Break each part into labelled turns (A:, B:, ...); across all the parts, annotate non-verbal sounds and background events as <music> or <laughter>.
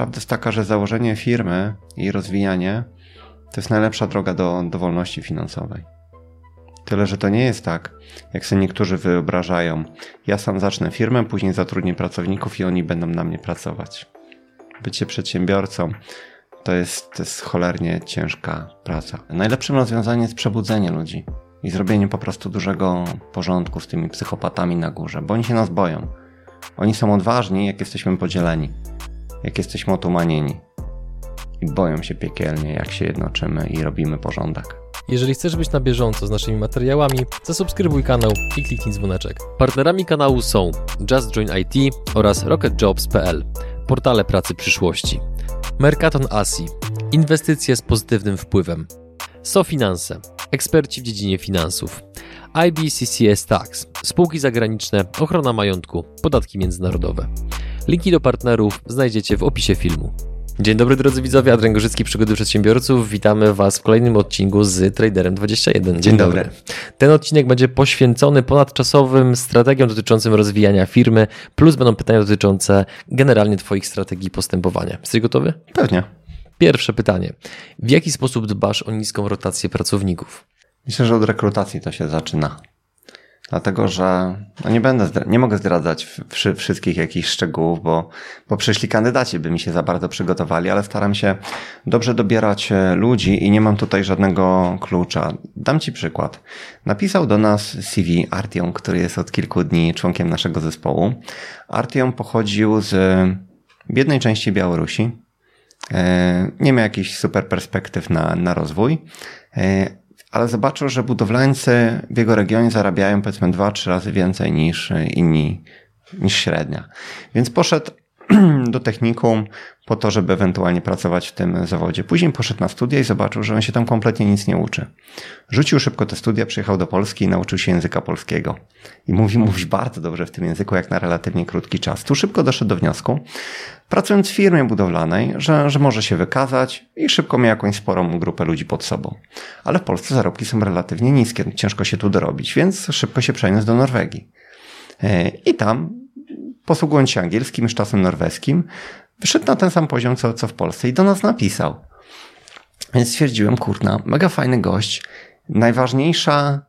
A: prawda jest taka, że założenie firmy i rozwijanie to jest najlepsza droga do, do wolności finansowej. Tyle, że to nie jest tak, jak sobie niektórzy wyobrażają. Ja sam zacznę firmę, później zatrudnię pracowników i oni będą na mnie pracować. Bycie przedsiębiorcą to jest, to jest cholernie ciężka praca. Najlepszym rozwiązaniem jest przebudzenie ludzi i zrobienie po prostu dużego porządku z tymi psychopatami na górze, bo oni się nas boją. Oni są odważni, jak jesteśmy podzieleni, jak jesteśmy otumanieni. I boją się piekielnie, jak się jednoczymy i robimy porządek.
B: Jeżeli chcesz być na bieżąco z naszymi materiałami, zasubskrybuj kanał i kliknij dzwoneczek. Partnerami kanału są Just Join IT oraz RocketJobs.pl, portale pracy przyszłości. Mercaton Asi, inwestycje z pozytywnym wpływem. SoFinanse, eksperci w dziedzinie finansów. IBCCS Tax, spółki zagraniczne, ochrona majątku, podatki międzynarodowe. Linki do partnerów znajdziecie w opisie filmu. Dzień dobry drodzy widzowie, Adrian Gorzycki, Przygody Przedsiębiorców. Witamy Was w kolejnym odcinku z Traderem 21. Dzień,
A: Dzień dobry. dobry.
B: Ten odcinek będzie poświęcony ponadczasowym strategiom dotyczącym rozwijania firmy, plus będą pytania dotyczące generalnie Twoich strategii postępowania. Jesteś gotowy?
A: Pewnie.
B: Pierwsze pytanie. W jaki sposób dbasz o niską rotację pracowników?
A: Myślę, że od rekrutacji to się zaczyna. Dlatego, że no nie będę, nie mogę zdradzać wszystkich jakichś szczegółów, bo, bo przyszli kandydaci by mi się za bardzo przygotowali, ale staram się dobrze dobierać e, ludzi i nie mam tutaj żadnego klucza. Dam Ci przykład. Napisał do nas CV Artiom, który jest od kilku dni członkiem naszego zespołu. Artiom pochodził z biednej części Białorusi. E, nie miał jakichś super perspektyw na, na rozwój e, ale zobaczył, że budowlańcy w jego regionie zarabiają powiedzmy dwa, trzy razy więcej niż inni, niż średnia. Więc poszedł <clears throat> do technikum po to, żeby ewentualnie pracować w tym zawodzie. Później poszedł na studia i zobaczył, że on się tam kompletnie nic nie uczy. Rzucił szybko te studia, przyjechał do Polski i nauczył się języka polskiego. I mówi, mówi bardzo dobrze w tym języku, jak na relatywnie krótki czas. Tu szybko doszedł do wniosku, pracując w firmie budowlanej, że, że może się wykazać i szybko miał jakąś sporą grupę ludzi pod sobą. Ale w Polsce zarobki są relatywnie niskie, ciężko się tu dorobić, więc szybko się przeniósł do Norwegii. E, I tam posługując się angielskim, już czasem norweskim, wyszedł na ten sam poziom, co, co w Polsce i do nas napisał. Więc stwierdziłem, kurna, mega fajny gość. Najważniejsza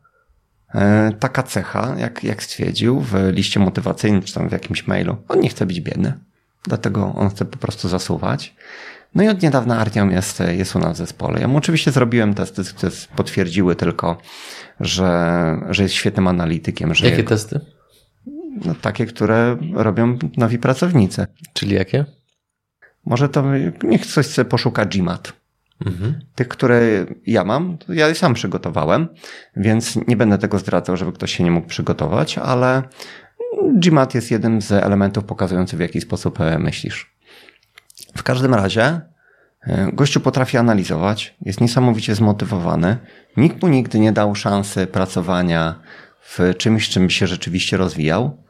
A: e, taka cecha, jak, jak stwierdził w liście motywacyjnym, czy tam w jakimś mailu, on nie chce być biedny. Dlatego on chce po prostu zasuwać. No i od niedawna Artiom jest, jest u nas w zespole. Ja mu oczywiście zrobiłem testy, które potwierdziły tylko, że, że jest świetnym analitykiem. Że
B: Jakie jego... testy?
A: No, takie, które robią nowi pracownicy.
B: Czyli jakie?
A: Może to niech coś sobie poszuka GMAT. Mhm. Tych, które ja mam, ja je sam przygotowałem, więc nie będę tego zdradzał, żeby ktoś się nie mógł przygotować, ale GMAT jest jednym z elementów pokazujących, w jaki sposób e, myślisz. W każdym razie e, gościu potrafi analizować, jest niesamowicie zmotywowany. Nikt mu nigdy nie dał szansy pracowania w czymś, czym się rzeczywiście rozwijał.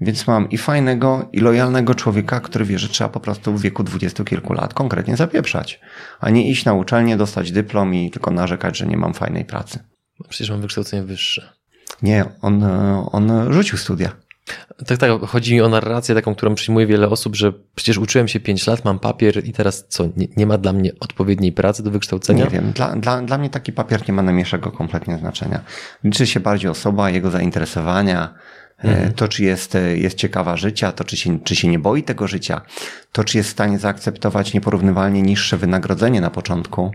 A: Więc mam i fajnego, i lojalnego człowieka, który wie, że trzeba po prostu w wieku dwudziestu kilku lat konkretnie zapieprzać, a nie iść na uczelnię, dostać dyplom i tylko narzekać, że nie mam fajnej pracy.
B: Przecież mam wykształcenie wyższe.
A: Nie, on, on rzucił studia.
B: Tak, tak. Chodzi mi o narrację taką, którą przyjmuje wiele osób, że przecież uczyłem się 5 lat, mam papier i teraz co, nie, nie, ma dla mnie odpowiedniej pracy do wykształcenia?
A: Nie wiem. Dla, dla, dla mnie taki papier nie ma najmniejszego kompletnie znaczenia. Liczy się bardziej osoba, jego zainteresowania, e, mhm. to czy jest, jest ciekawa życia, to czy się, czy się nie boi tego życia, to czy jest w stanie zaakceptować nieporównywalnie niższe wynagrodzenie na początku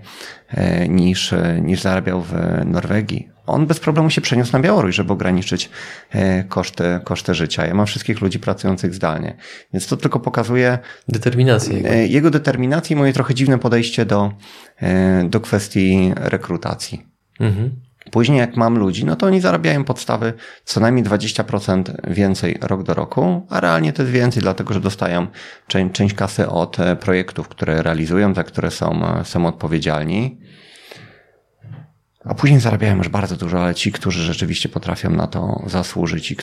A: e, niż, niż zarabiał w Norwegii on bez problemu się przeniósł na Białoruś, żeby ograniczyć e, koszty, koszty życia. Ja mam wszystkich ludzi pracujących zdalnie. Więc to tylko pokazuje
B: determinację jego,
A: e, jego determinację i moje trochę dziwne podejście do, e, do kwestii rekrutacji. Mhm. Później jak mam ludzi, no to oni zarabiają podstawy co najmniej 20% więcej rok do roku, a realnie to jest więcej, dlatego że dostają część, część kasy od projektów, które realizują, za które są, są odpowiedzialni. A później zarabiają już bardzo dużo, ale ci, którzy rzeczywiście potrafią na to zasłużyć i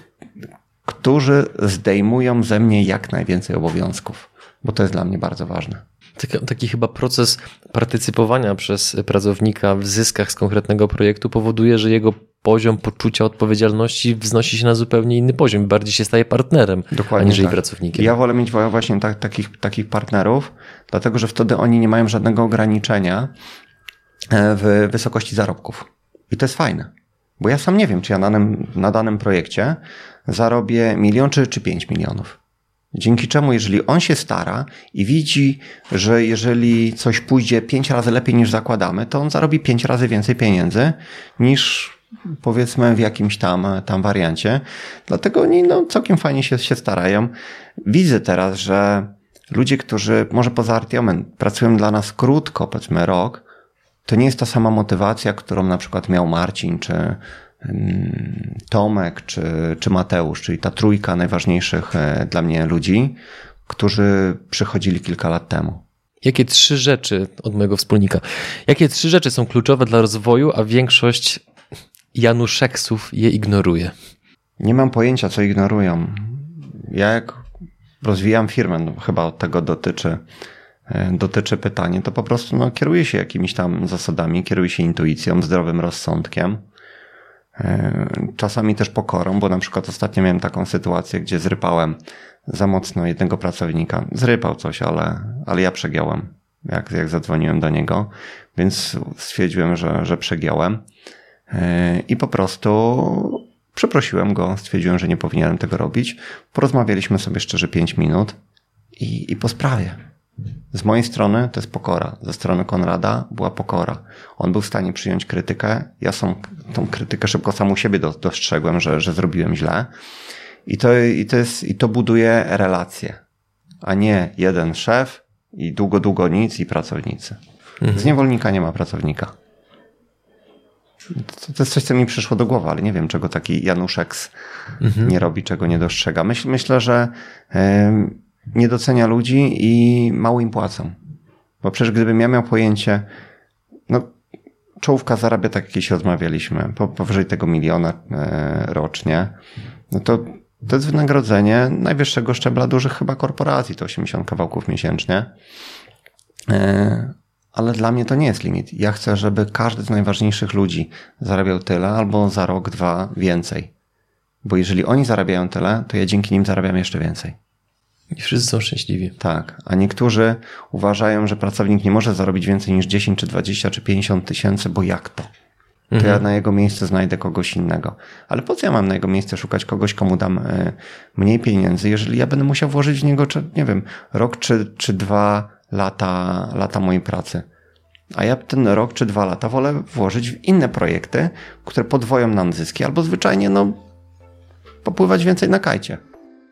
A: którzy zdejmują ze mnie jak najwięcej obowiązków, bo to jest dla mnie bardzo ważne.
B: Taki, taki, chyba proces partycypowania przez pracownika w zyskach z konkretnego projektu powoduje, że jego poziom poczucia odpowiedzialności wznosi się na zupełnie inny poziom. Bardziej się staje partnerem, Dokładnie aniżeli tak. pracownikiem.
A: Ja wolę mieć właśnie tak, takich, takich partnerów, dlatego że wtedy oni nie mają żadnego ograniczenia e, w wysokości zarobków. I to jest fajne. Bo ja sam nie wiem, czy ja na danym, na danym projekcie zarobię milion czy, czy pięć milionów. Dzięki czemu, jeżeli on się stara i widzi, że jeżeli coś pójdzie pięć razy lepiej niż zakładamy, to on zarobi pięć razy więcej pieniędzy niż powiedzmy w jakimś tam, tam wariancie. Dlatego oni no, całkiem fajnie się, się starają. Widzę teraz, że ludzie, którzy może poza Artiomem pracują dla nas krótko, powiedzmy rok, to nie jest ta sama motywacja, którą na przykład miał Marcin, czy Tomek, czy, czy Mateusz, czyli ta trójka najważniejszych e, dla mnie ludzi, którzy przychodzili kilka lat temu.
B: Jakie trzy rzeczy od mojego wspólnika? Jakie trzy rzeczy są kluczowe dla rozwoju, a większość Januszeksów je ignoruje?
A: Nie mam pojęcia, co ignorują. Ja jak rozwijam firmę, no chyba tego dotyczy, e, dotyczy pytanie, to po prostu no, kieruję się jakimiś tam zasadami, kieruję się intuicją, zdrowym rozsądkiem. E, czasami też pokorą, bo na przykład ostatnio miałem taką sytuację, gdzie zrypałem za mocno jednego pracownika. Zrypał coś, ale, ale ja przegiąłem, jak, jak zadzwoniłem do niego, więc stwierdziłem, że, że przegiąłem. E, I po prostu przeprosiłem go, stwierdziłem, że nie powinienem tego robić. Porozmawialiśmy sobie szczerze 5 minut i, i po sprawie. Z mojej strony to jest pokora. Ze strony Konrada była pokora. On był w stanie przyjąć krytykę. Ja są, tą krytykę szybko sam u siebie dostrzegłem, że, że zrobiłem źle. I to, i, to jest, I to buduje relacje, a nie jeden szef i długo, długo nic i pracownicy. Mhm. Z niewolnika nie ma pracownika. To, to, jest coś, co mi przyszło do głowy, ale nie wiem, czego taki Januszek mhm. nie robi, czego nie dostrzega. Myśl, myślę, że nie docenia ludzi i mało im płacą. Bo przecież gdybym ja miał pojęcie, no czołówka zarabia tak, jak kiedyś rozmawialiśmy, powyżej tego miliona e, rocznie, no to to jest wynagrodzenie najwyższego szczebla dużych chyba korporacji, to 80 kawałków miesięcznie. E, ale dla mnie to nie jest limit. Ja chcę, żeby każdy z najważniejszych ludzi zarabiał tyle albo za rok, dwa więcej. Bo jeżeli oni zarabiają tyle, to ja dzięki nim zarabiam jeszcze więcej.
B: I wszyscy są szczęśliwi.
A: Tak, a niektórzy uważają, że pracownik nie może zarobić więcej niż 10 czy 20 czy 50 tysięcy, bo jak to? To mhm. ja na jego miejsce znajdę kogoś innego. Ale po co ja mam na jego miejsce szukać kogoś, komu dam e, mniej pieniędzy, jeżeli ja będę musiał włożyć w niego, czy, nie wiem, rok czy, czy dwa lata, lata mojej pracy. A ja ten rok czy dwa lata wolę włożyć w inne projekty, które podwoją nam zyski, albo zwyczajnie, no, popływać więcej na kajcie.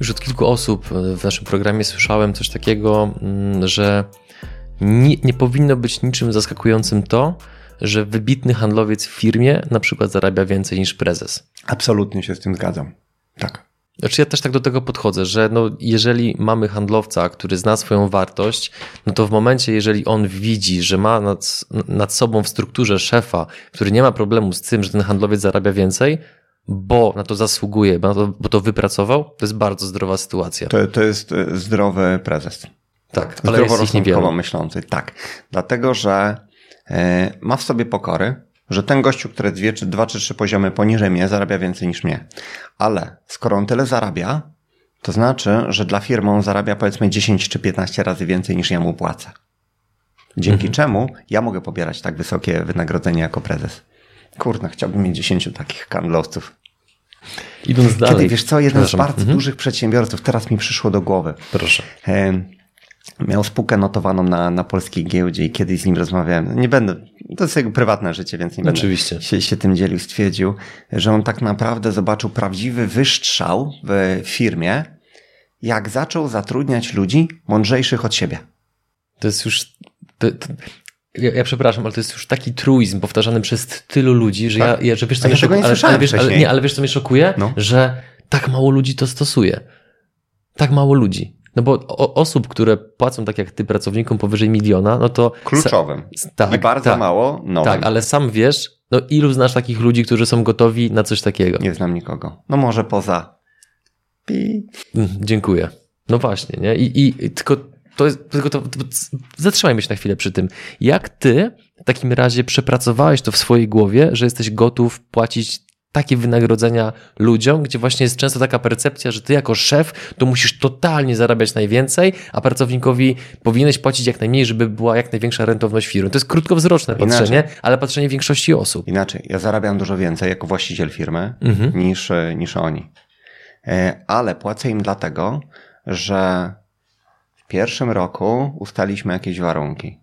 B: Już od kilku osób w naszym programie słyszałem coś takiego, mm, że nie, nie powinno być niczym zaskakującym to, że wybitny handlowiec w firmie na przykład zarabia więcej niż prezes.
A: Absolutnie się z tym zgadzam. Tak.
B: Znaczy ja też tak do tego podchodzę, że no, jeżeli mamy handlowca, który zna swoją wartość, no to w momencie, jeżeli on widzi, że ma nad, nad sobą w strukturze szefa, który nie ma problemu z tym, że ten handlowiec zarabia więcej, bo na to zasługuje, bo, to, bo to wypracował, to jest bardzo zdrowa sytuacja.
A: To, to jest e, zdrowy prezes.
B: Tak,
A: ale zdroworozsądkowo myślący. Tak, dlatego, że e, ma w sobie pokory, że ten gościu, który dwie, czy dwa, czy trzy poziomy poniżej mnie, zarabia więcej niż mnie. Ale skoro on tyle zarabia, to znaczy, że dla firmy on zarabia powiedzmy 10 czy 15 razy więcej niż ja mu płacę. Dzięki mhm. czemu ja mogę pobierać tak wysokie wynagrodzenie jako prezes. Kurna, chciałbym mieć 10 takich handlowców.
B: Idąc dalej. Kiedy,
A: wiesz co, jeden z bardzo mhm. dużych przedsiębiorców, teraz mi przyszło do głowy.
B: Proszę.
A: miał spółkę notowaną na, na polskiej giełdzie i kiedyś z nim rozmawiałem. Nie będę, to jest jego prywatne życie, więc nie
B: Oczywiście.
A: będę się, się tym dzielił. Stwierdził, że on tak naprawdę zobaczył prawdziwy wystrzał w firmie, jak zaczął zatrudniać ludzi mądrzejszych od siebie.
B: To jest już. To, to, ja, ja, przepraszam, ale to jest już taki truizm powtarzany przez tylu ludzi, że tak? ja, że wiesz co
A: mnie szokuje, ale, ale, wiesz,
B: ale, nie, ale wiesz co mnie szokuje? No. Że tak mało ludzi to stosuje. Tak mało ludzi. No bo o, osób, które płacą tak jak ty pracownikom powyżej miliona, no to.
A: Kluczowym.
B: tak,
A: I bardzo
B: tak,
A: mało nowym.
B: Tak, ale sam wiesz, no ilu znasz takich ludzi, którzy są gotowi na coś takiego?
A: Nie znam nikogo. No może poza. Pi.
B: Mm, Dziękuję. No właśnie, nie? I, i tylko to jest, tylko to, to, zatrzymajmy się na chwilę przy tym. Jak ty w takim razie przepracowałeś to w swojej głowie, że jesteś gotów płacić takie wynagrodzenia ludziom, gdzie właśnie jest często taka percepcja, że ty jako szef to musisz totalnie zarabiać najwięcej, a pracownikowi powinieneś płacić jak najmniej, żeby była jak największa rentowność firmy. To jest krótkowzroczne
A: Inaczej.
B: patrzenie, ale patrzenie większości osób.
A: Inaczej, ja zarabiam dużo więcej jako właściciel firmy
B: Mhm.
A: niż, niż oni. E, Ale płacę im dlatego, że pierwszym roku ustaliśmy jakieś warunki.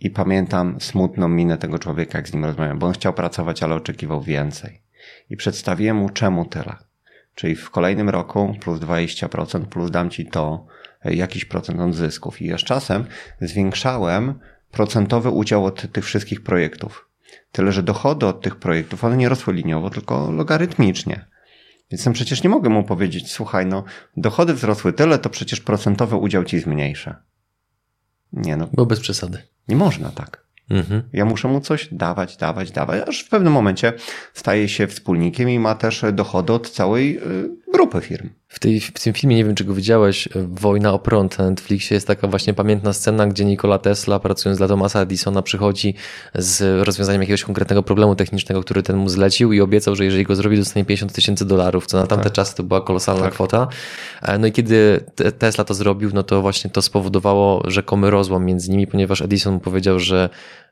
A: I pamiętam smutną minę tego człowieka, jak z nim rozmawiałem, bo on chciał pracować, ale oczekiwał więcej. I przedstawiłem mu, czemu tyle. Czyli w kolejnym roku plus 20%, plus dam ci to e, jakiś procent od zysków. I z czasem zwiększałem procentowy udział od tych wszystkich projektów. Tyle, że dochody od tych projektów, one nie rosły liniowo, tylko logarytmicznie. Więc ja przecież nie mogę mu powiedzieć, słuchaj, no, dochody wzrosły tyle, to przecież procentowy udział ci zmniejszę. Nie no,
B: Bo bez przesady.
A: nie można tak.
B: Mhm.
A: Ja muszę mu coś dawać, dawać, dawać, aż w pewnym momencie staje się wspólnikiem i ma też dochody od całej grupy firm.
B: W, tej, w tym filmie, nie wiem czy go widziałeś, Wojna o prąd na Netflixie jest taka właśnie pamiętna scena, gdzie Nikola Tesla pracując dla Thomasa Edisona przychodzi z rozwiązaniem jakiegoś konkretnego problemu technicznego, który ten mu zlecił i obiecał, że jeżeli go zrobi, dostanie 50 tysięcy dolarów, co na tamte czasy to była kolosalna
A: Tak.
B: kwota. E, No i kiedy te- Tesla to zrobił, no to właśnie to spowodowało rzekomy rozłam między nimi, ponieważ Edison mu powiedział, że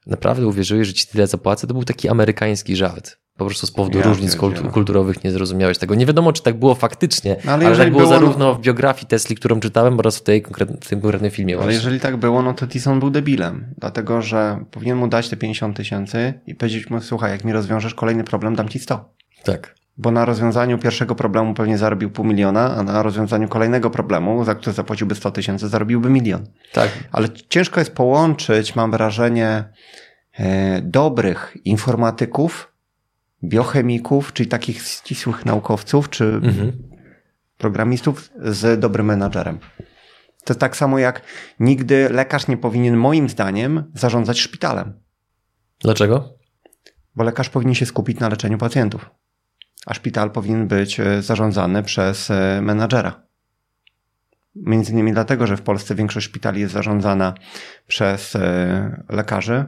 B: naprawdę uwierzyłeś, że ci tyle zapłacę. To był taki amerykański żart. Po prostu z powodu
A: Ja
B: różnic kultu- kulturowych nie zrozumiałeś tego. Nie wiadomo, czy tak było faktycznie,
A: No, ale
B: ale,
A: jeżeli
B: tak było,
A: było, no-
B: zarówno w biografii Tesli, którą czytałem, oraz w, tej konkret, w tym konkretnym filmie.
A: Ale
B: Właśnie.
A: jeżeli tak było, no to Edison był debilem. Dlatego, że powinien mu dać te 50 tysięcy i powiedzieć mu, słuchaj, jak mi rozwiążesz kolejny problem, dam ci 100.
B: Tak.
A: Bo na rozwiązaniu pierwszego problemu pewnie zarobił pół miliona, a na rozwiązaniu kolejnego problemu, za który zapłaciłby 100 tysięcy, zarobiłby milion.
B: Tak.
A: Ale ciężko jest połączyć, mam wrażenie, e, dobrych informatyków, biochemików, czyli takich ścisłych naukowców, czy
B: Mhm.
A: programistów z dobrym menadżerem. To tak samo jak nigdy lekarz nie powinien, moim zdaniem, zarządzać szpitalem,
B: Dlaczego?
A: bo lekarz powinien się skupić na leczeniu pacjentów, a szpital powinien być e, zarządzany przez e, menadżera. Między innymi dlatego, że w Polsce większość szpitali jest zarządzana przez e, lekarzy,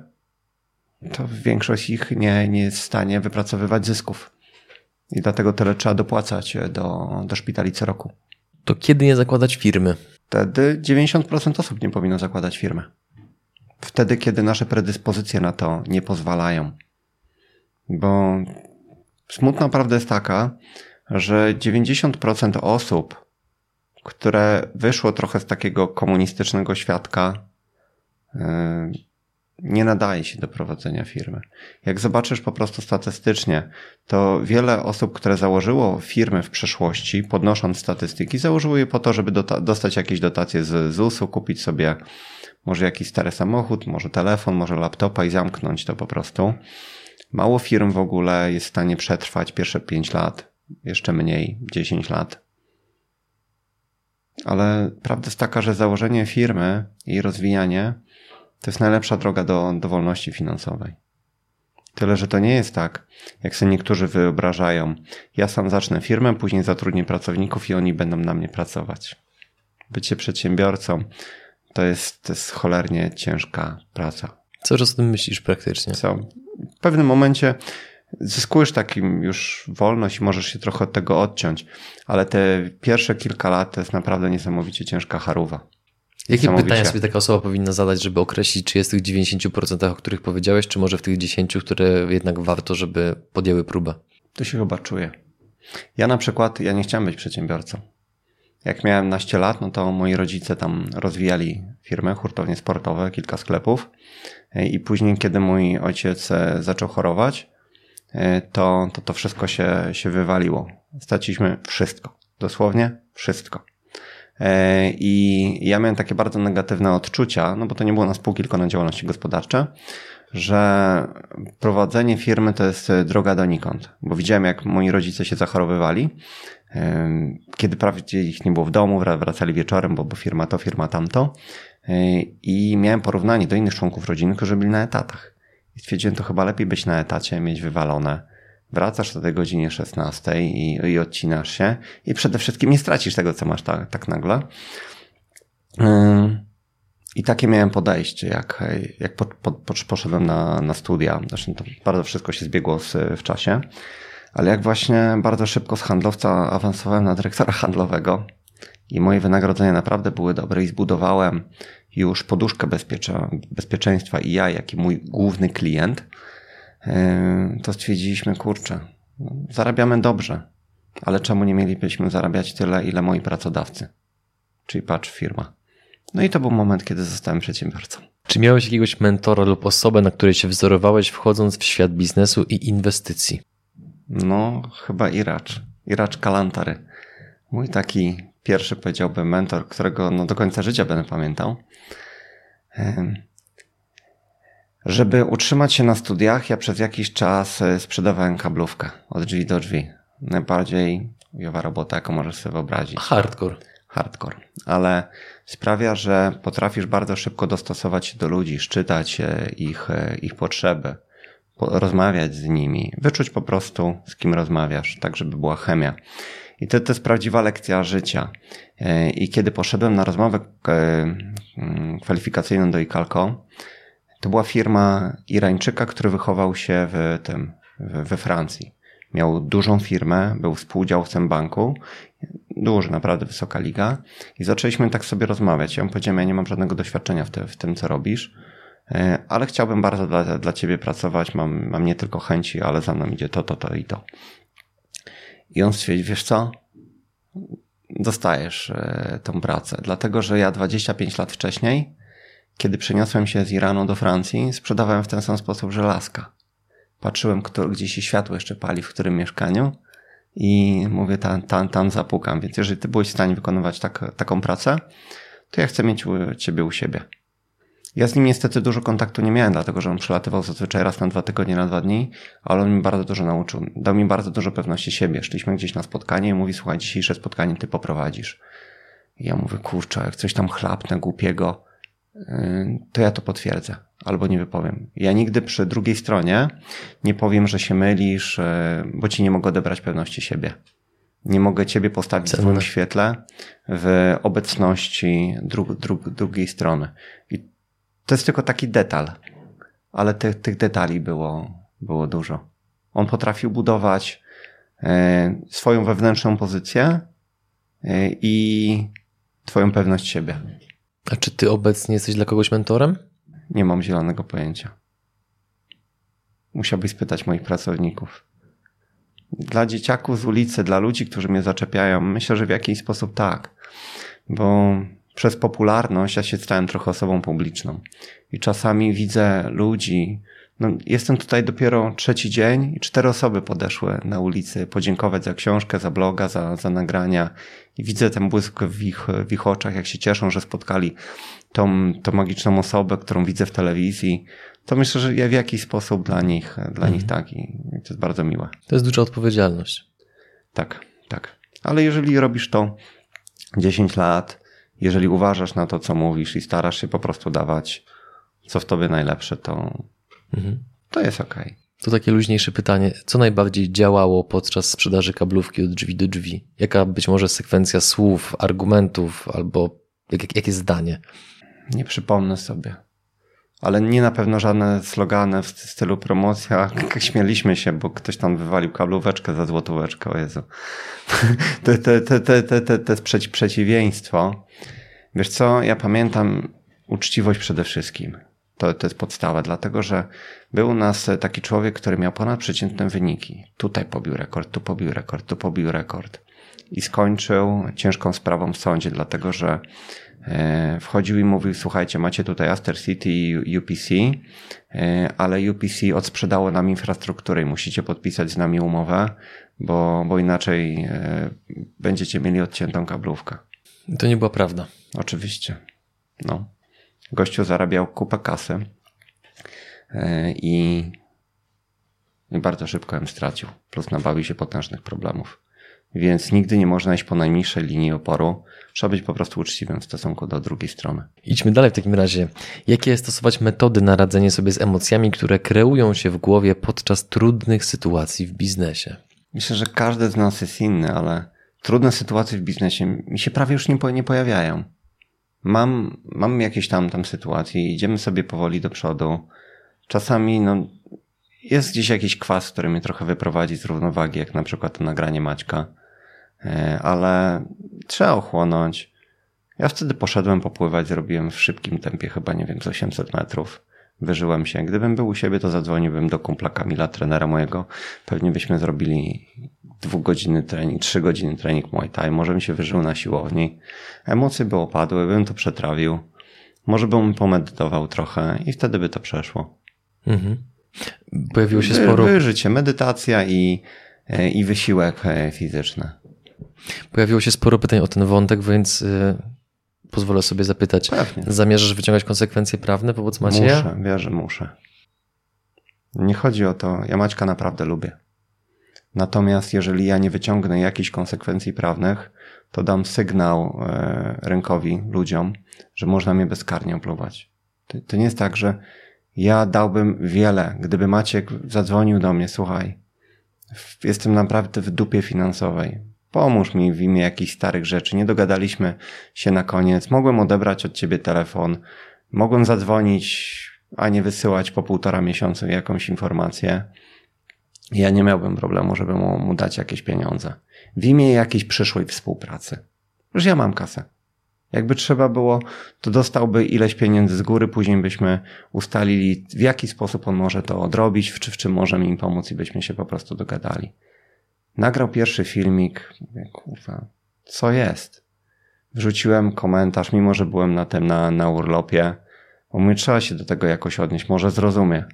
A: to większość ich nie, nie jest w stanie wypracowywać zysków. I dlatego tyle trzeba dopłacać e, do, do szpitali co roku.
B: To kiedy nie zakładać firmy?
A: Wtedy 90% osób nie powinno zakładać firmy. Wtedy, kiedy nasze predyspozycje na to nie pozwalają. Bo smutna prawda jest taka, że 90% osób, które wyszło trochę z takiego komunistycznego świadka, yy, nie nadaje się do prowadzenia firmy. Jak zobaczysz po prostu statystycznie, to wiele osób, które założyło firmy w przeszłości, podnosząc statystyki, założyło je po to, żeby dostać jakieś dotacje z ZUS-u, kupić sobie może jakiś stary samochód, może telefon, może laptopa i zamknąć to po prostu. Mało firm w ogóle jest w stanie przetrwać pierwsze 5 lat, jeszcze mniej 10 lat. Ale prawda jest taka, że założenie firmy i rozwijanie to jest najlepsza droga do, do wolności finansowej. Tyle, że to nie jest tak, jak sobie niektórzy wyobrażają. Ja sam zacznę firmę, później zatrudnię pracowników i oni będą na mnie pracować. Bycie przedsiębiorcą to jest, to jest cholernie ciężka praca.
B: Co o tym myślisz praktycznie?
A: Co w pewnym momencie zyskujesz takim już wolność i możesz się trochę od tego odciąć, ale te pierwsze kilka lat to jest naprawdę niesamowicie ciężka charuwa.
B: Jakie pytania sobie taka osoba powinna zadać, żeby określić, czy jest w tych 90%, o których powiedziałeś, czy może w tych 10%, które jednak warto, żeby podjęły próbę?
A: To się chyba czuje. Ja na przykład, ja nie chciałem być przedsiębiorcą. Jak miałem naście lat, no to moi rodzice tam rozwijali firmę, hurtownie sportowe, kilka sklepów. E, I później, kiedy mój ojciec e, zaczął chorować, e, to to, to wszystko się, się wywaliło. Straciliśmy wszystko. Dosłownie wszystko. E, I ja miałem takie bardzo negatywne odczucia, no bo to nie było na spółki, tylko na działalności gospodarcze, że prowadzenie firmy to jest e, droga donikąd. Bo widziałem, jak moi rodzice się zachorowywali kiedy prawie ich nie było w domu, wracali wieczorem, bo, bo firma to, firma tamto. I miałem porównanie do innych członków rodziny, którzy byli na etatach. I stwierdziłem, to chyba lepiej być na etacie, mieć wywalone. Wracasz do tej godzinie 16 i, i odcinasz się i przede wszystkim nie stracisz tego, co masz tak, tak nagle. I takie miałem podejście, jak, jak po, po, poszedłem na, na studia. Zresztą to bardzo wszystko się zbiegło z, w czasie. Ale jak właśnie bardzo szybko z handlowca awansowałem na dyrektora handlowego i moje wynagrodzenia naprawdę były dobre i zbudowałem już poduszkę bezpieczeństwa i ja, jak i mój główny klient, to stwierdziliśmy, kurczę, zarabiamy dobrze, ale czemu nie mielibyśmy zarabiać tyle, ile moi pracodawcy? Czyli patrz, firma. No i to był moment, kiedy zostałem przedsiębiorcą.
B: Czy miałeś jakiegoś mentora lub osobę, na której się wzorowałeś, wchodząc w świat biznesu i inwestycji?
A: No, chyba Iracz. Iracz Kalantary. Mój taki pierwszy, powiedziałbym, mentor, którego no, do końca życia będę pamiętał. Żeby utrzymać się na studiach, ja przez jakiś czas e, sprzedawałem kablówkę od drzwi do drzwi. Najbardziej ujowa robota, jaką możesz sobie wyobrazić.
B: Hardcore.
A: Hardcore. Ale sprawia, że potrafisz bardzo szybko dostosować się do ludzi, szczytać e, ich, e, ich potrzeby, rozmawiać z nimi, wyczuć po prostu, z kim rozmawiasz, tak żeby była chemia. I to, to jest prawdziwa lekcja życia. I kiedy poszedłem na rozmowę mm, kwalifikacyjną do ICALCO, to była firma Irańczyka, który wychował się w tym, we Francji. Miał dużą firmę, był współdziałcem banku, duży, naprawdę wysoka liga. I zaczęliśmy tak sobie rozmawiać. Ja mu powiedziałem, ja nie mam żadnego doświadczenia w, te, w tym, co robisz, e, ale chciałbym bardzo dla, dla ciebie pracować. Mam, mam nie tylko chęci, ale za mną idzie to, to, to i to. I on stwierdził, wiesz co? Dostajesz e, tą pracę, dlatego że ja 25 lat wcześniej, kiedy przeniosłem się z Iranu do Francji, sprzedawałem w ten sam sposób żelazka. Patrzyłem, kto, gdzie się światło jeszcze pali, w którym mieszkaniu i mówię, tam, tam, tam zapukam. Więc jeżeli ty byłeś w stanie wykonywać tak, taką pracę, to ja chcę mieć ciebie u siebie. Ja z nim niestety dużo kontaktu nie miałem, dlatego że on przylatywał zazwyczaj raz na dwa tygodnie, na dwa dni, ale on mi bardzo dużo nauczył. Dał mi bardzo dużo pewności siebie. Szliśmy gdzieś na spotkanie i mówi, słuchaj, dzisiejsze spotkanie ty poprowadzisz. I ja mówię, kurczę, jak coś tam chlapnę głupiego, to ja to potwierdzę albo nie wypowiem. Ja nigdy przy drugiej stronie nie powiem, że się mylisz, bo ci nie mogę odebrać pewności siebie. Nie mogę ciebie postawić w swoim świetle w obecności dru, dru, drugiej strony. I to jest tylko taki detal, ale tych, tych detali było, było dużo. On potrafił budować e, swoją wewnętrzną pozycję e, i twoją pewność siebie.
B: A czy ty obecnie jesteś dla kogoś mentorem?
A: Nie mam zielonego pojęcia. Musiałbyś spytać moich pracowników. Dla dzieciaków z ulicy, dla ludzi, którzy mnie zaczepiają, myślę, że w jakiś sposób tak. Bo przez popularność ja się stałem trochę osobą publiczną. I czasami widzę ludzi, no, jestem tutaj dopiero trzeci dzień i cztery osoby podeszły na ulicy podziękować za książkę, za bloga, za, za nagrania. I widzę ten błysk w ich, w ich oczach, jak się cieszą, że spotkali tą, tą magiczną osobę, którą widzę w telewizji. To myślę, że ja w jakiś sposób dla nich, dla mhm. nich tak. I to jest bardzo miłe.
B: To jest duża odpowiedzialność.
A: Tak, tak. Ale jeżeli robisz to 10 lat, jeżeli uważasz na to, co mówisz i starasz się po prostu dawać, co w tobie najlepsze, to, mhm. to jest ok.
B: To takie luźniejsze pytanie. Co najbardziej działało podczas sprzedaży kablówki od drzwi do drzwi? Jaka być może sekwencja słów, argumentów albo jak, jakie zdanie?
A: Nie przypomnę sobie. Ale nie na pewno żadne slogany w stylu promocja. <laughs> Śmieliśmy się, bo ktoś tam wywalił kablóweczkę za złotóweczkę. O Jezu. To, to, to, to, to, to jest przeciwieństwo. Wiesz co, ja pamiętam uczciwość przede wszystkim. To, to jest podstawa, dlatego że był u nas taki człowiek, który miał ponadprzeciętne wyniki. Tutaj pobił rekord, tu pobił rekord, tu pobił rekord. I skończył ciężką sprawą w sądzie, dlatego że e, wchodził i mówił, słuchajcie, macie tutaj Aster City i UPC, e, ale UPC odsprzedało nam infrastrukturę i musicie podpisać z nami umowę, bo, bo inaczej e, będziecie mieli odciętą kablówkę.
B: To nie była prawda.
A: Oczywiście. No. Gościu zarabiał kupę kasy e, i, i bardzo szybko ją stracił. Plus nabawił się potężnych problemów. więc nigdy nie można iść po najniższej linii oporu. Trzeba być po prostu uczciwym w stosunku do drugiej strony.
B: Idźmy dalej w takim razie. Jakie stosować metody na radzenie sobie z emocjami, które kreują się w głowie podczas trudnych sytuacji w biznesie?
A: Myślę, że każdy z nas jest inny, ale trudne sytuacje w biznesie mi się prawie już nie pojawiają. Mam, mam jakieś tam, tam sytuacje, idziemy sobie powoli do przodu. Czasami no, jest gdzieś jakiś kwas, który mnie trochę wyprowadzi z równowagi, jak na przykład to nagranie Maćka, e, ale trzeba ochłonąć. Ja wtedy poszedłem popływać, zrobiłem w szybkim tempie chyba, nie wiem, z 800 metrów. Wyżyłem się. Gdybym był u siebie, to zadzwoniłbym do kumpla Kamila, trenera mojego. Pewnie byśmy zrobili dwugodzinny trening, trzy godziny trening Muay Thai. Może bym się wyżył na siłowni. Emocje by opadły, bym to przetrawił. Może bym pomedytował trochę i wtedy by to przeszło. Mhm.
B: Pojawiło się sporo...
A: Wy, życie, medytacja i, e, i wysiłek e, fizyczny.
B: Pojawiło się sporo pytań o ten wątek, więc y, pozwolę sobie zapytać. Pewnie. Zamierzasz wyciągać konsekwencje prawne wobec Macieja?
A: Muszę, wierzę, muszę. Nie chodzi o to, ja Maćka naprawdę lubię. Natomiast jeżeli ja nie wyciągnę jakichś konsekwencji prawnych, to dam sygnał e, rynkowi, ludziom, że można mnie bezkarnie opluwać. To, to nie jest tak, że ja dałbym wiele, gdyby Maciek zadzwonił do mnie, słuchaj, jestem naprawdę w dupie finansowej. Pomóż mi w imię jakichś starych rzeczy. Nie dogadaliśmy się na koniec. Mogłem odebrać od ciebie telefon. Mogłem zadzwonić, a nie wysyłać po półtora miesiąca jakąś informację. Ja nie miałbym problemu, żeby mu, mu dać jakieś pieniądze. W imię jakiejś przyszłej współpracy. Już ja mam kasę. Jakby trzeba było, to dostałby ileś pieniędzy z góry, później byśmy ustalili, w jaki sposób on może to odrobić, czy w czym możemy im pomóc i byśmy się po prostu dogadali. Nagrał pierwszy filmik, mówię, kurwa, co jest? Wrzuciłem komentarz, mimo że byłem na tym, na, na urlopie, mówię, trzeba się do tego jakoś odnieść, może zrozumie.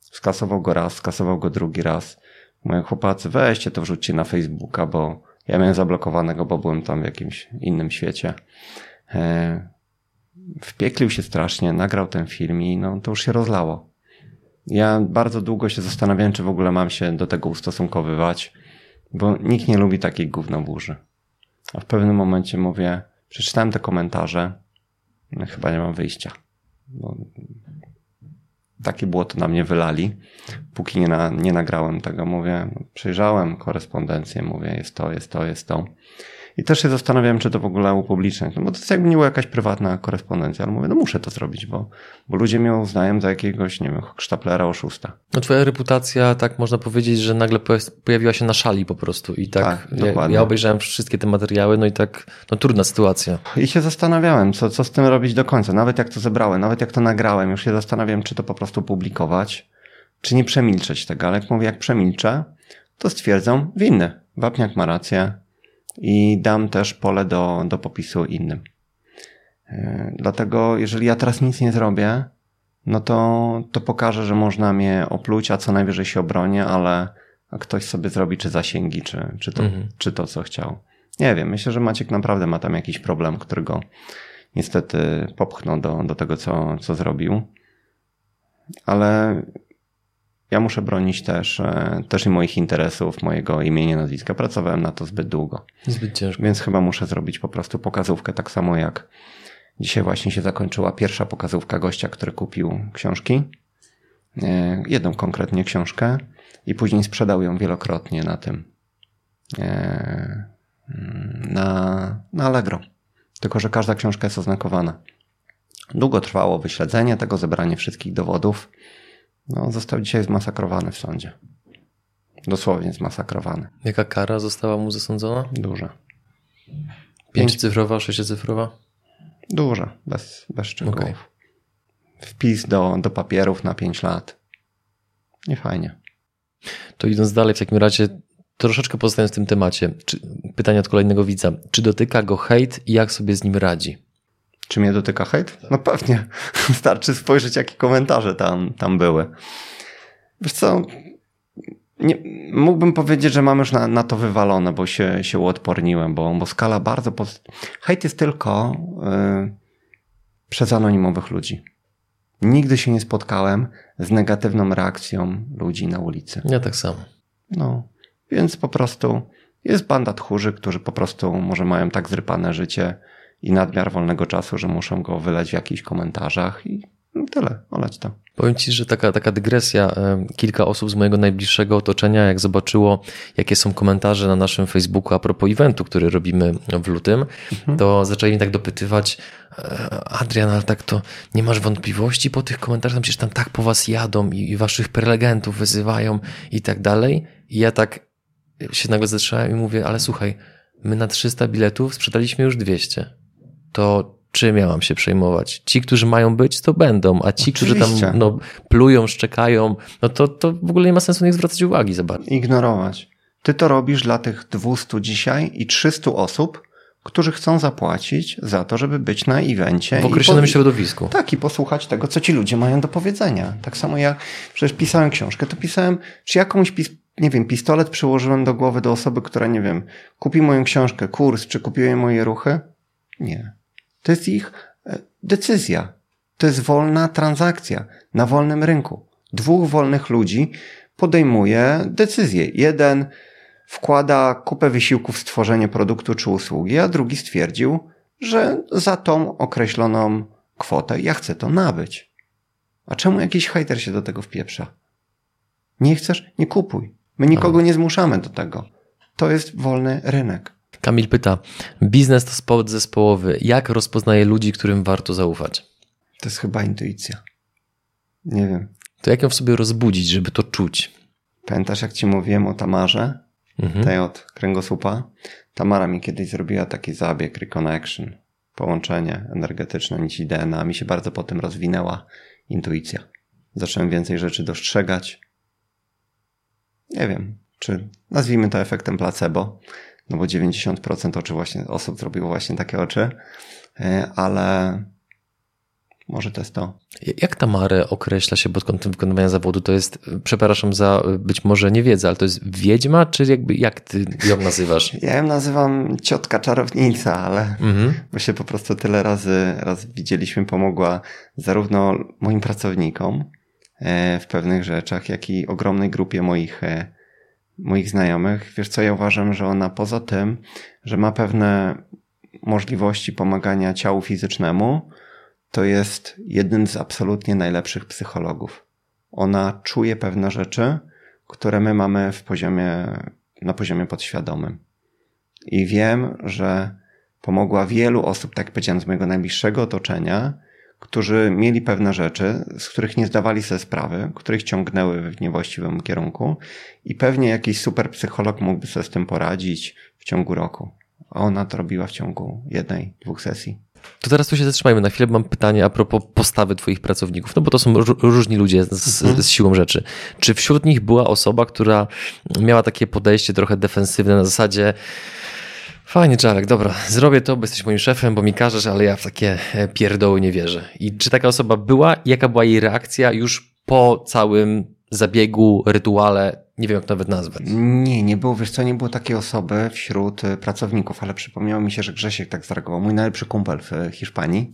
A: Skasował go raz, skasował go drugi raz. Mówię, chłopacy, weźcie to wrzućcie na Facebooka, bo ja miałem zablokowanego, bo byłem tam w jakimś innym świecie. E, wpieklił się strasznie, nagrał ten film i no, to już się rozlało. Ja bardzo długo się zastanawiałem, czy w ogóle mam się do tego ustosunkowywać, bo nikt nie lubi takiej gównoburzy. A w pewnym momencie mówię, przeczytałem te komentarze, no, chyba nie mam wyjścia. Bo takie było to na mnie wylali. Póki nie, na, nie nagrałem tego, mówię, przejrzałem korespondencję, mówię, jest to, jest to, jest to. I też się zastanawiałem, czy to w ogóle upubliczniać. No bo to jest jakby nie była jakaś prywatna korespondencja, ale mówię, no muszę to zrobić, bo, bo ludzie mnie uznają za jakiegoś, nie wiem, sztaplera, oszusta.
B: No twoja reputacja, tak można powiedzieć, że nagle pojawiła się na szali po prostu i tak, tak ja, ja, obejrzałem wszystkie te materiały, no i tak, no trudna sytuacja.
A: I się zastanawiałem, co, co z tym robić do końca. Nawet jak to zebrałem, nawet jak to nagrałem, już się zastanawiałem, czy to po prostu publikować, czy nie przemilczeć tego, ale jak mówię, jak przemilczę, to stwierdzą winny. Wapniak ma rację, i dam też pole do, do popisu innym. E, dlatego, jeżeli ja teraz nic nie zrobię, no to, to pokażę, że można mnie opluć, a co najwyżej się obronię, ale ktoś sobie zrobi czy zasięgi, czy, czy, to, mhm. czy to, co chciał. Nie wiem, myślę, że Maciek naprawdę ma tam jakiś problem, którego niestety popchnął do, do tego, co, co zrobił. Ale ja muszę bronić też, e, też i moich interesów, mojego imienia, nazwiska. Pracowałem na to zbyt długo.
B: Zbyt ciężko.
A: Więc chyba muszę zrobić po prostu pokazówkę, tak samo jak dzisiaj właśnie się zakończyła pierwsza pokazówka gościa, który kupił książki. E, jedną konkretnie książkę i później sprzedał ją wielokrotnie na tym, e, na, na Allegro. Tylko, że każda książka jest oznakowana. Długo trwało wyśledzenie tego, zebranie wszystkich dowodów no, został dzisiaj zmasakrowany w sądzie. Dosłownie zmasakrowany.
B: Jaka kara została mu zasądzona?
A: Duża.
B: Pięćcyfrowa, sześciocyfrowa?
A: Duża, bez, bez szczegółów. Okay. Wpis do, do papierów na 5 lat. Nie fajnie.
B: To idąc dalej, w takim razie troszeczkę pozostając w tym temacie. Czy, pytanie od kolejnego widza. Czy dotyka go hejt i jak sobie z nim radzi?
A: Czy mnie dotyka hejt? No pewnie. <laughs> Starczy spojrzeć, jakie komentarze tam, tam były. Wiesz co, nie, mógłbym powiedzieć, że mam już na, na to wywalone, bo się, się uodporniłem, bo, bo skala bardzo... Poz... Hejt jest tylko yy, przez anonimowych ludzi. Nigdy się nie spotkałem z negatywną reakcją ludzi na ulicy.
B: Ja tak samo.
A: No, więc po prostu Jest banda tchórzy, którzy po prostu może mają tak zrypane życie i nadmiar wolnego czasu, że muszą go wyleć w jakichś komentarzach i tyle, oleć to.
B: Powiem Ci, że taka, taka dygresja. e, Kilka osób z mojego najbliższego otoczenia, jak zobaczyło, jakie są komentarze na naszym Facebooku a propos eventu, który robimy w lutym, to zaczęli mi tak dopytywać, e, Adrian, ale tak to nie masz wątpliwości po tych komentarzach? Przecież tam tak po was jadą i, i waszych prelegentów wyzywają i tak dalej. I ja tak się nagle zatrzymałem i mówię, ale słuchaj, my na 300 biletów sprzedaliśmy już 200. To czym ja mam się przejmować? Ci, którzy mają być, to będą, a ci, którzy
A: Oczywiście.
B: tam no, plują, szczekają, no to, to w ogóle nie ma sensu na nich zwracać uwagi za bardzo.
A: Ignorować. Ty to robisz dla tych 200 dzisiaj i 300 osób, którzy chcą zapłacić za to, żeby być na evencie.
B: W określonym
A: i po-
B: środowisku.
A: Tak, i posłuchać tego, co ci ludzie mają do powiedzenia. Tak samo jak przecież pisałem książkę, to pisałem, czy jakąś, pis, nie wiem, pistolet przyłożyłem do głowy do osoby, która, nie wiem, kupi moją książkę, kurs, czy kupiłem moje ruchy? Nie. To jest ich e, decyzja. To jest wolna transakcja na wolnym rynku. Dwóch wolnych ludzi podejmuje decyzję. Jeden wkłada kupę wysiłku w stworzenie produktu czy usługi, a drugi stwierdził, że za tą określoną kwotę ja chcę to nabyć. A czemu jakiś hejter się do tego wpieprza? Nie chcesz? Nie kupuj. My nikogo nie zmuszamy do tego. To jest wolny rynek.
B: Kamil pyta, biznes to sport zespołowy. Jak rozpoznaje ludzi, którym warto zaufać?
A: To jest chyba intuicja. Nie wiem.
B: To jak ją w sobie rozbudzić, żeby to czuć?
A: Pamiętasz, jak ci mówiłem o Tamarze?
B: Mhm.
A: Tej od kręgosłupa? Tamara mi kiedyś zrobiła taki zabieg, reconnection, połączenie energetyczne nici DNA. Mi się bardzo po tym rozwinęła intuicja. Zacząłem więcej rzeczy dostrzegać. Nie wiem, czy nazwijmy to efektem placebo, no bo 90% oczy właśnie, osób zrobiło właśnie takie oczy, e, ale może to jest to.
B: Jak Tamarę określa się pod kątem wykonywania zawodu? To jest, przepraszam za być może niewiedzę, ale to jest wiedźma, czy jakby jak ty ją nazywasz? <laughs>
A: Ja ją nazywam ciotka czarownica, ale
B: Mhm.
A: bo się po prostu tyle razy, raz widzieliśmy, pomogła zarówno moim pracownikom e, w pewnych rzeczach, jak i ogromnej grupie moich, e, moich znajomych. Wiesz co, ja uważam, że ona poza tym, że ma pewne możliwości pomagania ciału fizycznemu, to jest jednym z absolutnie najlepszych psychologów. Ona czuje pewne rzeczy, które my mamy w poziomie, na poziomie podświadomym. I wiem, że pomogła wielu osób, tak powiedziałem, z mojego najbliższego otoczenia, którzy mieli pewne rzeczy, z których nie zdawali sobie sprawy, których ciągnęły w niewłaściwym kierunku i pewnie jakiś super psycholog mógłby sobie z tym poradzić w ciągu roku. A ona to robiła w ciągu jednej, dwóch sesji.
B: To teraz tu się zatrzymajmy. Na chwilę mam pytanie a propos postawy Twoich pracowników, no bo to są ró- różni ludzie z, z siłą rzeczy. Czy wśród nich była osoba, która miała takie podejście trochę defensywne na zasadzie fajnie Czarek, dobra, zrobię to, bo jesteś moim szefem, bo mi każesz, ale ja w takie e, pierdoły nie wierzę. I czy taka osoba była jaka była jej reakcja już po całym zabiegu, rytuale, nie wiem jak nawet nazwać.
A: Nie, nie było, wiesz co, nie było takiej osoby wśród y, pracowników, ale przypomniało mi się, że Grzesiek tak zareagował. Mój najlepszy kumpel w y, Hiszpanii,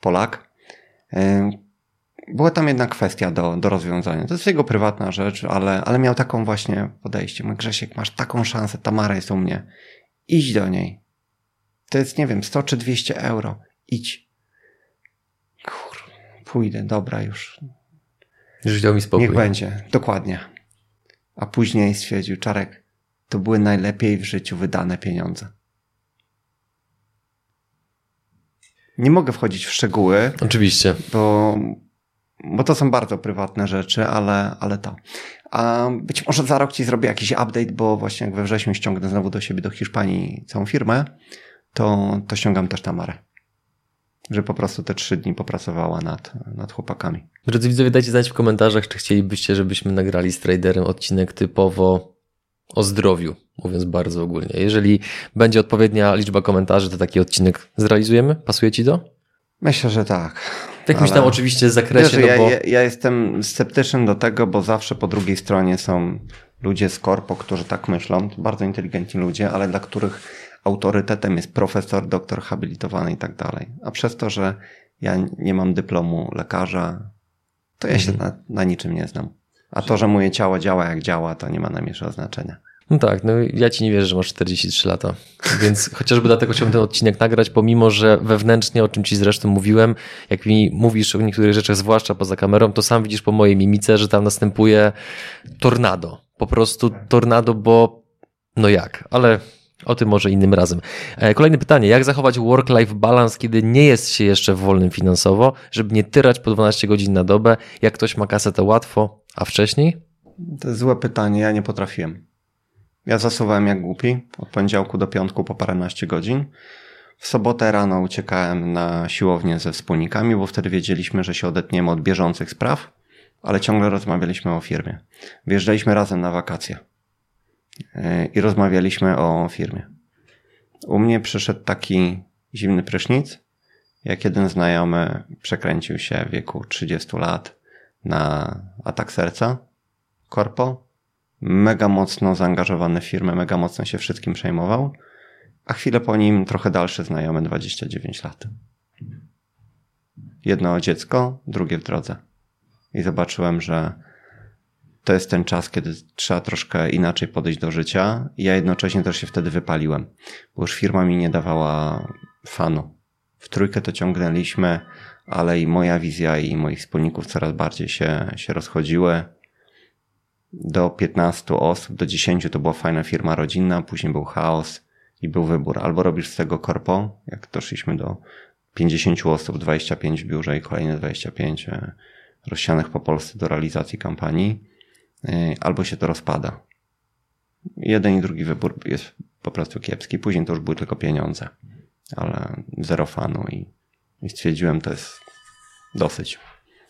A: Polak. Była tam jedna kwestia do, do rozwiązania. To jest jego prywatna rzecz, ale, ale miał taką właśnie podejście. Mój Grzesiek, masz taką szansę, Tamara jest u mnie. Idź do niej. To jest, nie wiem, 100 czy 200 euro. Idź. Kur, pójdę, dobra już.
B: Już dał mi spokój.
A: Niech będzie, dokładnie. A później stwierdził, Czarek, to były najlepiej w życiu wydane pieniądze. Nie mogę wchodzić w szczegóły,
B: Oczywiście.
A: bo, bo to są bardzo prywatne rzeczy, ale, ale to. A być może za rok ci zrobię jakiś update, bo właśnie jak we wrześniu ściągnę znowu do siebie do Hiszpanii całą firmę, to, to ściągam też Tamarę. Że po prostu te trzy dni popracowała nad, nad chłopakami.
B: Drodzy widzowie, dajcie znać w komentarzach, czy chcielibyście, żebyśmy nagrali z traderem odcinek typowo o zdrowiu, mówiąc bardzo ogólnie. Jeżeli będzie odpowiednia liczba komentarzy, to taki odcinek zrealizujemy? Pasuje ci to?
A: Myślę, że tak.
B: W jakimś tam oczywiście
A: Wiesz,
B: zakresie,
A: że
B: no
A: ja,
B: bo...
A: ja, ja jestem sceptyczny do tego, bo zawsze po drugiej stronie są ludzie z korpo, którzy tak myślą, bardzo inteligentni ludzie, ale dla których autorytetem jest profesor, doktor habilitowany i tak dalej. A przez to, że ja nie mam dyplomu lekarza, to ja się na, na niczym nie znam. A to, że moje ciało działa jak działa, to nie ma najmniejszego znaczenia.
B: No tak, no ja ci nie wierzę, że masz 43 lata, więc <laughs> chociażby dlatego chciałbym ten odcinek nagrać, pomimo, że wewnętrznie, o czym ci zresztą mówiłem, jak mi mówisz o niektórych rzeczach, zwłaszcza poza kamerą, to sam widzisz po mojej mimice, że tam następuje tornado. Po prostu tornado, bo no jak, ale o tym może innym razem. E, kolejne pytanie. Jak zachować work-life balance, kiedy nie jest się jeszcze wolnym finansowo, żeby nie tyrać po 12 godzin na dobę? Jak ktoś ma kasę, to łatwo, a wcześniej?
A: To jest złe pytanie, ja nie potrafiłem. Ja zasuwałem jak głupi, od poniedziałku do piątku po paręnaście godzin. W sobotę rano uciekałem na siłownię ze wspólnikami, bo wtedy wiedzieliśmy, że się odetniemy od bieżących spraw, ale ciągle rozmawialiśmy o firmie. Wjeżdżaliśmy razem na wakacje e, i rozmawialiśmy o firmie. U mnie przyszedł taki zimny prysznic, jak jeden znajomy przekręcił się w wieku 30 lat na atak serca, korpo, mega mocno zaangażowany w firmę, mega mocno się wszystkim przejmował, a chwilę po nim trochę dalszy znajomy, 29 lat. Jedno dziecko, drugie w drodze. I zobaczyłem, że to jest ten czas, kiedy trzeba troszkę inaczej podejść do życia. I ja jednocześnie też się wtedy wypaliłem, bo już firma mi nie dawała fanu. W trójkę to ciągnęliśmy, ale i moja wizja i moich wspólników coraz bardziej się, się rozchodziły do 15 osób, do 10 to była fajna firma rodzinna, później był chaos i był wybór. Albo robisz z tego korpo, jak doszliśmy do 50 osób, 25 w biurze i kolejne 25 e, rozsianych po Polsce do realizacji kampanii, e, albo się to rozpada. Jeden i drugi wybór jest po prostu kiepski. Później to już były tylko pieniądze, ale zero fanu i, i stwierdziłem, to jest dosyć.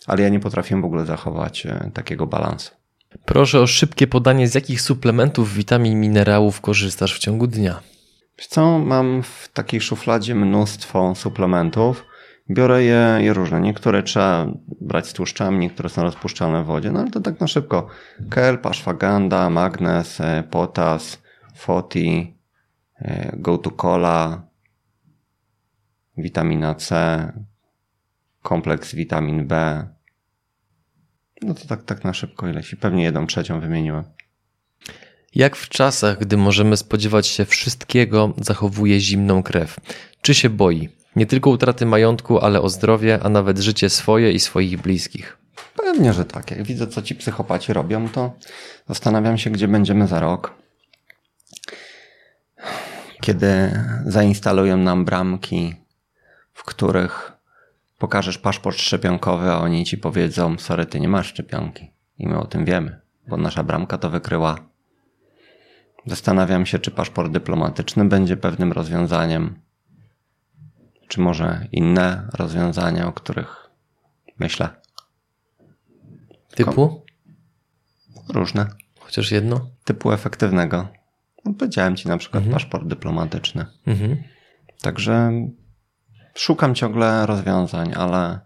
A: Ale ja nie potrafię w ogóle zachować e, takiego balansu.
B: Proszę o szybkie podanie, z jakich suplementów, witamin, minerałów korzystasz w ciągu dnia.
A: Co, mam w takiej szufladzie mnóstwo suplementów. Biorę je, je różne. Niektóre trzeba brać z tłuszczami, niektóre są rozpuszczalne w wodzie, no ale to tak na szybko. Kelp, ashwagandha, magnes, e, potas, foti, e, go to cola, witamina C, kompleks witamin B, no to tak, tak na szybko ile się. Pewnie jedną trzecią wymieniłem.
B: Jak w czasach, gdy możemy spodziewać się wszystkiego, zachowuje zimną krew? Czy się boi? Nie tylko utraty majątku, ale o zdrowie, a nawet życie swoje i swoich bliskich.
A: Pewnie, że tak. Jak widzę, co ci psychopaci robią, to zastanawiam się, gdzie będziemy za rok. Kiedy zainstalują nam bramki, w których pokażesz paszport szczepionkowy, a oni ci powiedzą, sorry, ty nie masz szczepionki. I my o tym wiemy, bo nasza bramka to wykryła. Zastanawiam się, czy paszport dyplomatyczny będzie pewnym rozwiązaniem, czy może inne rozwiązania, o których myślę.
B: Typu?
A: Różne.
B: Chociaż jedno?
A: Typu efektywnego. No, powiedziałem ci na przykład mhm. paszport dyplomatyczny. Mhm. Także Szukam ciągle rozwiązań, ale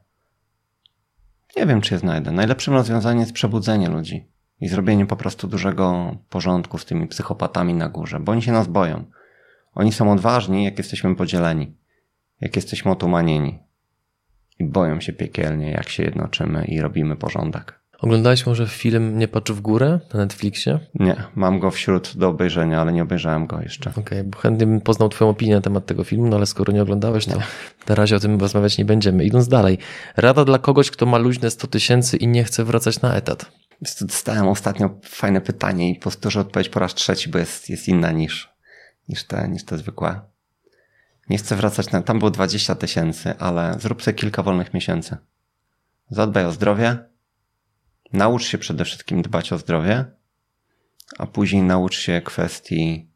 A: nie wiem, czy je znajdę. Najlepszym rozwiązaniem jest przebudzenie ludzi i zrobienie po prostu dużego porządku z tymi psychopatami na górze, bo oni się nas boją. Oni są odważni, jak jesteśmy podzieleni, jak jesteśmy otumanieni. I boją się piekielnie, jak się jednoczymy i robimy porządek.
B: Oglądałeś może film Nie patrz w górę na Netflixie?
A: Nie, mam go wśród do obejrzenia, ale nie obejrzałem go jeszcze.
B: Okej, okay, bo chętnie bym poznał twoją opinię na temat tego filmu, no ale skoro nie oglądałeś, to nie. na razie o tym rozmawiać nie będziemy. Idąc dalej. Rada dla kogoś, kto ma luźne 100 tysięcy i nie chce wracać na etat.
A: Dostałem ostatnio fajne pytanie i powtórzę odpowiedź po raz trzeci, bo jest, jest inna niż, niż, te, niż te zwykłe. Nie chcę wracać na... Tam było 20 tysięcy, ale zrób sobie kilka wolnych miesięcy. Zadbaj o zdrowie, naucz się przede wszystkim dbać o zdrowie, a później naucz się kwestii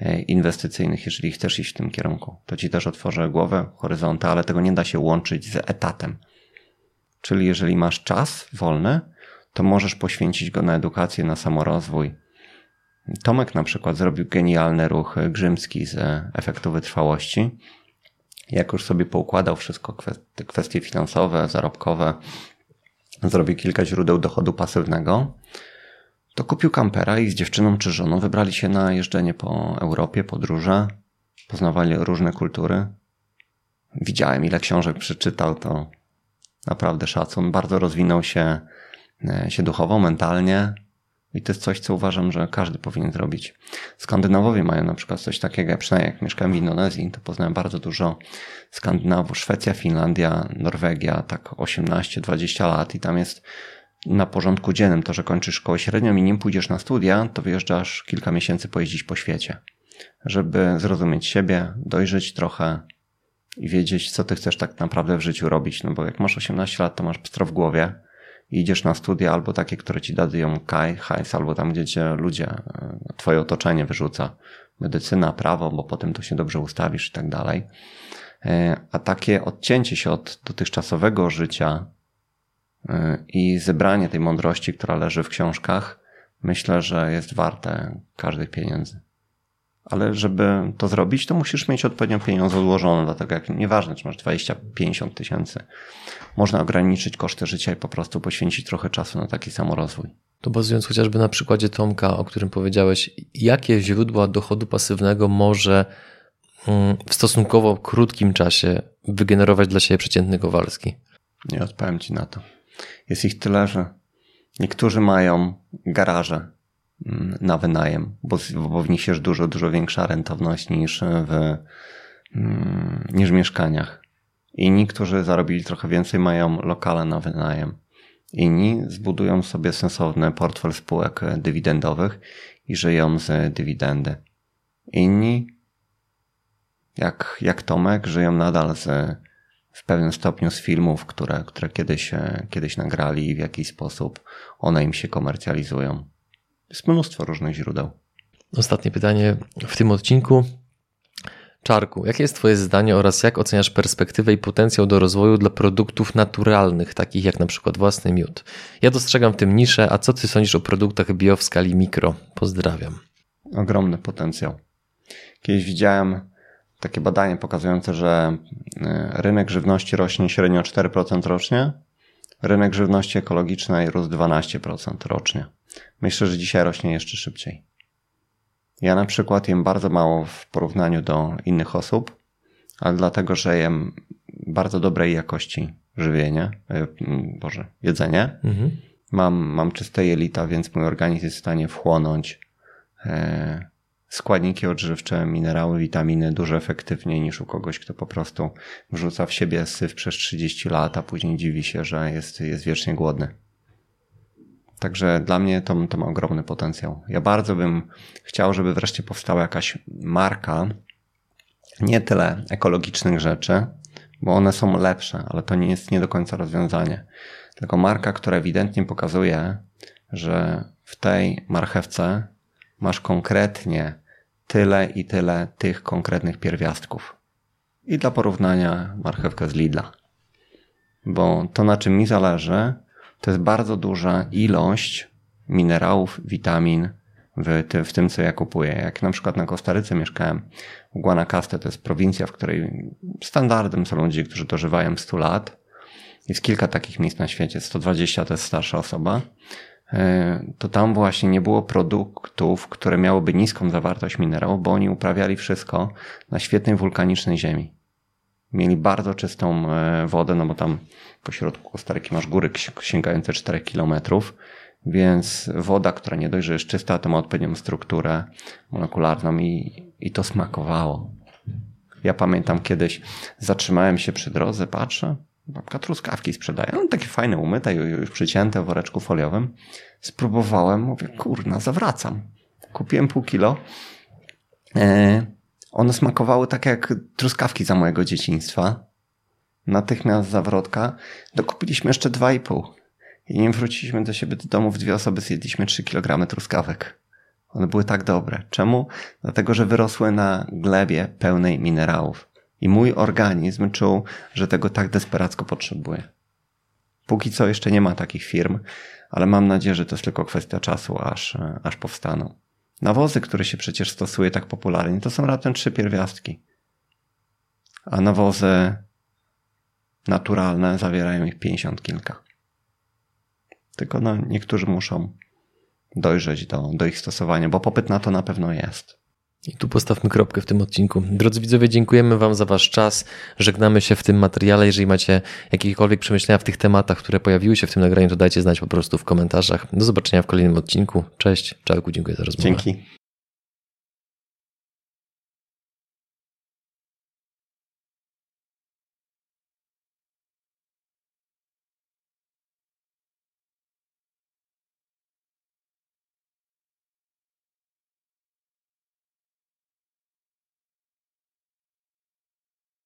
A: e, inwestycyjnych, jeżeli chcesz iść w tym kierunku. To ci też otworzy głowę, horyzonty, ale tego nie da się łączyć z etatem. Czyli jeżeli masz czas wolny, to możesz poświęcić go na edukację, na samorozwój. Tomek na przykład zrobił genialny ruch grzymski z efektu wytrwałości. Jak już sobie poukładał wszystko, kwestie finansowe, zarobkowe, zrobił kilka źródeł dochodu pasywnego, to kupił kampera i z dziewczyną czy żoną wybrali się na jeżdżenie po Europie, podróże, poznawali różne kultury. Widziałem, ile książek przeczytał, to naprawdę szacun. Bardzo rozwinął się, e, się duchowo, mentalnie. I to jest coś, co uważam, że każdy powinien zrobić. Skandynawowie mają na przykład coś takiego, przynajmniej jak mieszkałem w Indonezji, to poznałem bardzo dużo Skandynawów, Szwecja, Finlandia, Norwegia, tak 18-20 lat i tam jest na porządku dziennym to, że kończysz szkołę średnią i nim pójdziesz na studia, to wyjeżdżasz kilka miesięcy pojeździć po świecie, żeby zrozumieć siebie, dojrzeć trochę i wiedzieć, co ty chcesz tak naprawdę w życiu robić. No bo jak masz 18 lat, to masz pstro w głowie idziesz na studia albo takie, które ci dają kaj, hajs, albo tam, gdzie cię ludzie, e, twoje otoczenie wyrzuca. Medycyna, prawo, bo potem to się dobrze ustawisz i tak dalej. E, a takie odcięcie się od dotychczasowego życia e, i zebranie tej mądrości, która leży w książkach, myślę, że jest warte każdych pieniędzy. Ale żeby to zrobić, to musisz mieć odpowiednio pieniądze odłożone, dlatego jak nieważne, czy masz 20-50 tysięcy, można ograniczyć koszty życia i po prostu poświęcić trochę czasu na taki samorozwój.
B: To bazując chociażby na przykładzie Tomka, o którym powiedziałeś, jakie źródła dochodu pasywnego może mm, w stosunkowo krótkim czasie wygenerować dla siebie przeciętny Kowalski?
A: Nie odpowiem Ci na to. Jest ich tyle, że niektórzy mają garaże na wynajem, bo, bo w nich jest dużo, dużo większa rentowność niż w, mm, niż w mieszkaniach. Inni, którzy zarobili trochę więcej, mają lokale na wynajem. Inni zbudują sobie sensowny portfel spółek dywidendowych i żyją z dywidendy. Inni, jak, jak Tomek, żyją nadal z, w pewnym stopniu z filmów, które, które kiedyś, kiedyś nagrali i w jakiś sposób one im się komercjalizują. Jest mnóstwo różnych źródeł.
B: Ostatnie pytanie w tym odcinku. Czarku, jakie jest Twoje zdanie oraz jak oceniasz perspektywę i potencjał do rozwoju dla produktów naturalnych, takich jak na przykład własny miód? Ja dostrzegam w tym niszę, a co Ty sądzisz o produktach bio w skali mikro? Pozdrawiam.
A: Ogromny potencjał. Kiedyś widziałem takie badanie pokazujące, że e, rynek żywności rośnie średnio 4% rocznie, rynek żywności ekologicznej rósł 12% rocznie. Myślę, że dzisiaj rośnie jeszcze szybciej. Ja na przykład jem bardzo mało w porównaniu do innych osób, ale dlatego, że jem bardzo dobrej jakości żywienie, e, boże, jedzenie. Mhm. Mam, mam czyste jelita, więc mój organizm jest w stanie wchłonąć e, składniki odżywcze, minerały, witaminy dużo efektywniej niż u kogoś, kto po prostu wrzuca w siebie syf przez 30 lat, a później dziwi się, że jest, jest wiecznie głodny. Także dla mnie to, to ma ogromny potencjał. Ja bardzo bym chciał, żeby wreszcie powstała jakaś marka, nie tyle ekologicznych rzeczy, bo one są lepsze, ale to nie jest nie do końca rozwiązanie. Tylko marka, która ewidentnie pokazuje, że w tej marchewce masz konkretnie tyle i tyle tych konkretnych pierwiastków. I dla porównania marchewkę z Lidla. Bo to, na czym mi zależy, to jest bardzo duża ilość minerałów, witamin w, w tym, co ja kupuję. Jak na przykład na Kostaryce mieszkałem, Guanacaste to jest prowincja, w której standardem są ludzie, którzy dożywają 100 lat. Jest kilka takich miejsc na świecie, 120 to jest starsza osoba. E, to tam właśnie nie było produktów, które miałyby niską zawartość minerałów, bo oni uprawiali wszystko na świetnej wulkanicznej ziemi. Mieli bardzo czystą e, wodę, no bo tam po środku Kostaryki masz góry sięgające 4 kilometrów, więc woda, która nie dość, że jest czysta, to ma odpowiednią strukturę molekularną i, i to smakowało. Ja pamiętam kiedyś zatrzymałem się przy drodze, patrzę, babka truskawki sprzedaje. No, takie fajne, umyte, już przycięte w woreczku foliowym. Spróbowałem, mówię, kurna, zawracam. Kupiłem pół kilo. E, one smakowały tak jak truskawki za mojego dzieciństwa. Natychmiast zawrotka. Dokupiliśmy jeszcze dwa i pół. I nim wróciliśmy do siebie do domu, w dwie osoby zjedliśmy 3 kg truskawek. One były tak dobre. Czemu? Dlatego, że wyrosły na glebie pełnej minerałów. I mój organizm czuł, że tego tak desperacko potrzebuje. Póki co jeszcze nie ma takich firm, ale mam nadzieję, że to jest tylko kwestia czasu, aż, aż powstaną. Nawozy, które się przecież stosuje tak popularnie, to są raptem trzy pierwiastki. A nawozy naturalne zawierają ich pięćdziesiąt kilka. Tylko no, niektórzy muszą dojrzeć do, do ich stosowania, bo popyt na to na pewno jest.
B: I tu postawmy kropkę w tym odcinku. Drodzy widzowie, dziękujemy Wam za Wasz czas. Żegnamy się w tym materiale. Jeżeli macie jakiekolwiek przemyślenia w tych tematach, które pojawiły się w tym nagraniu, to dajcie znać po prostu w komentarzach. Do zobaczenia w kolejnym odcinku. Cześć, Czarku, dziękuję za rozmowę.
A: Dzięki.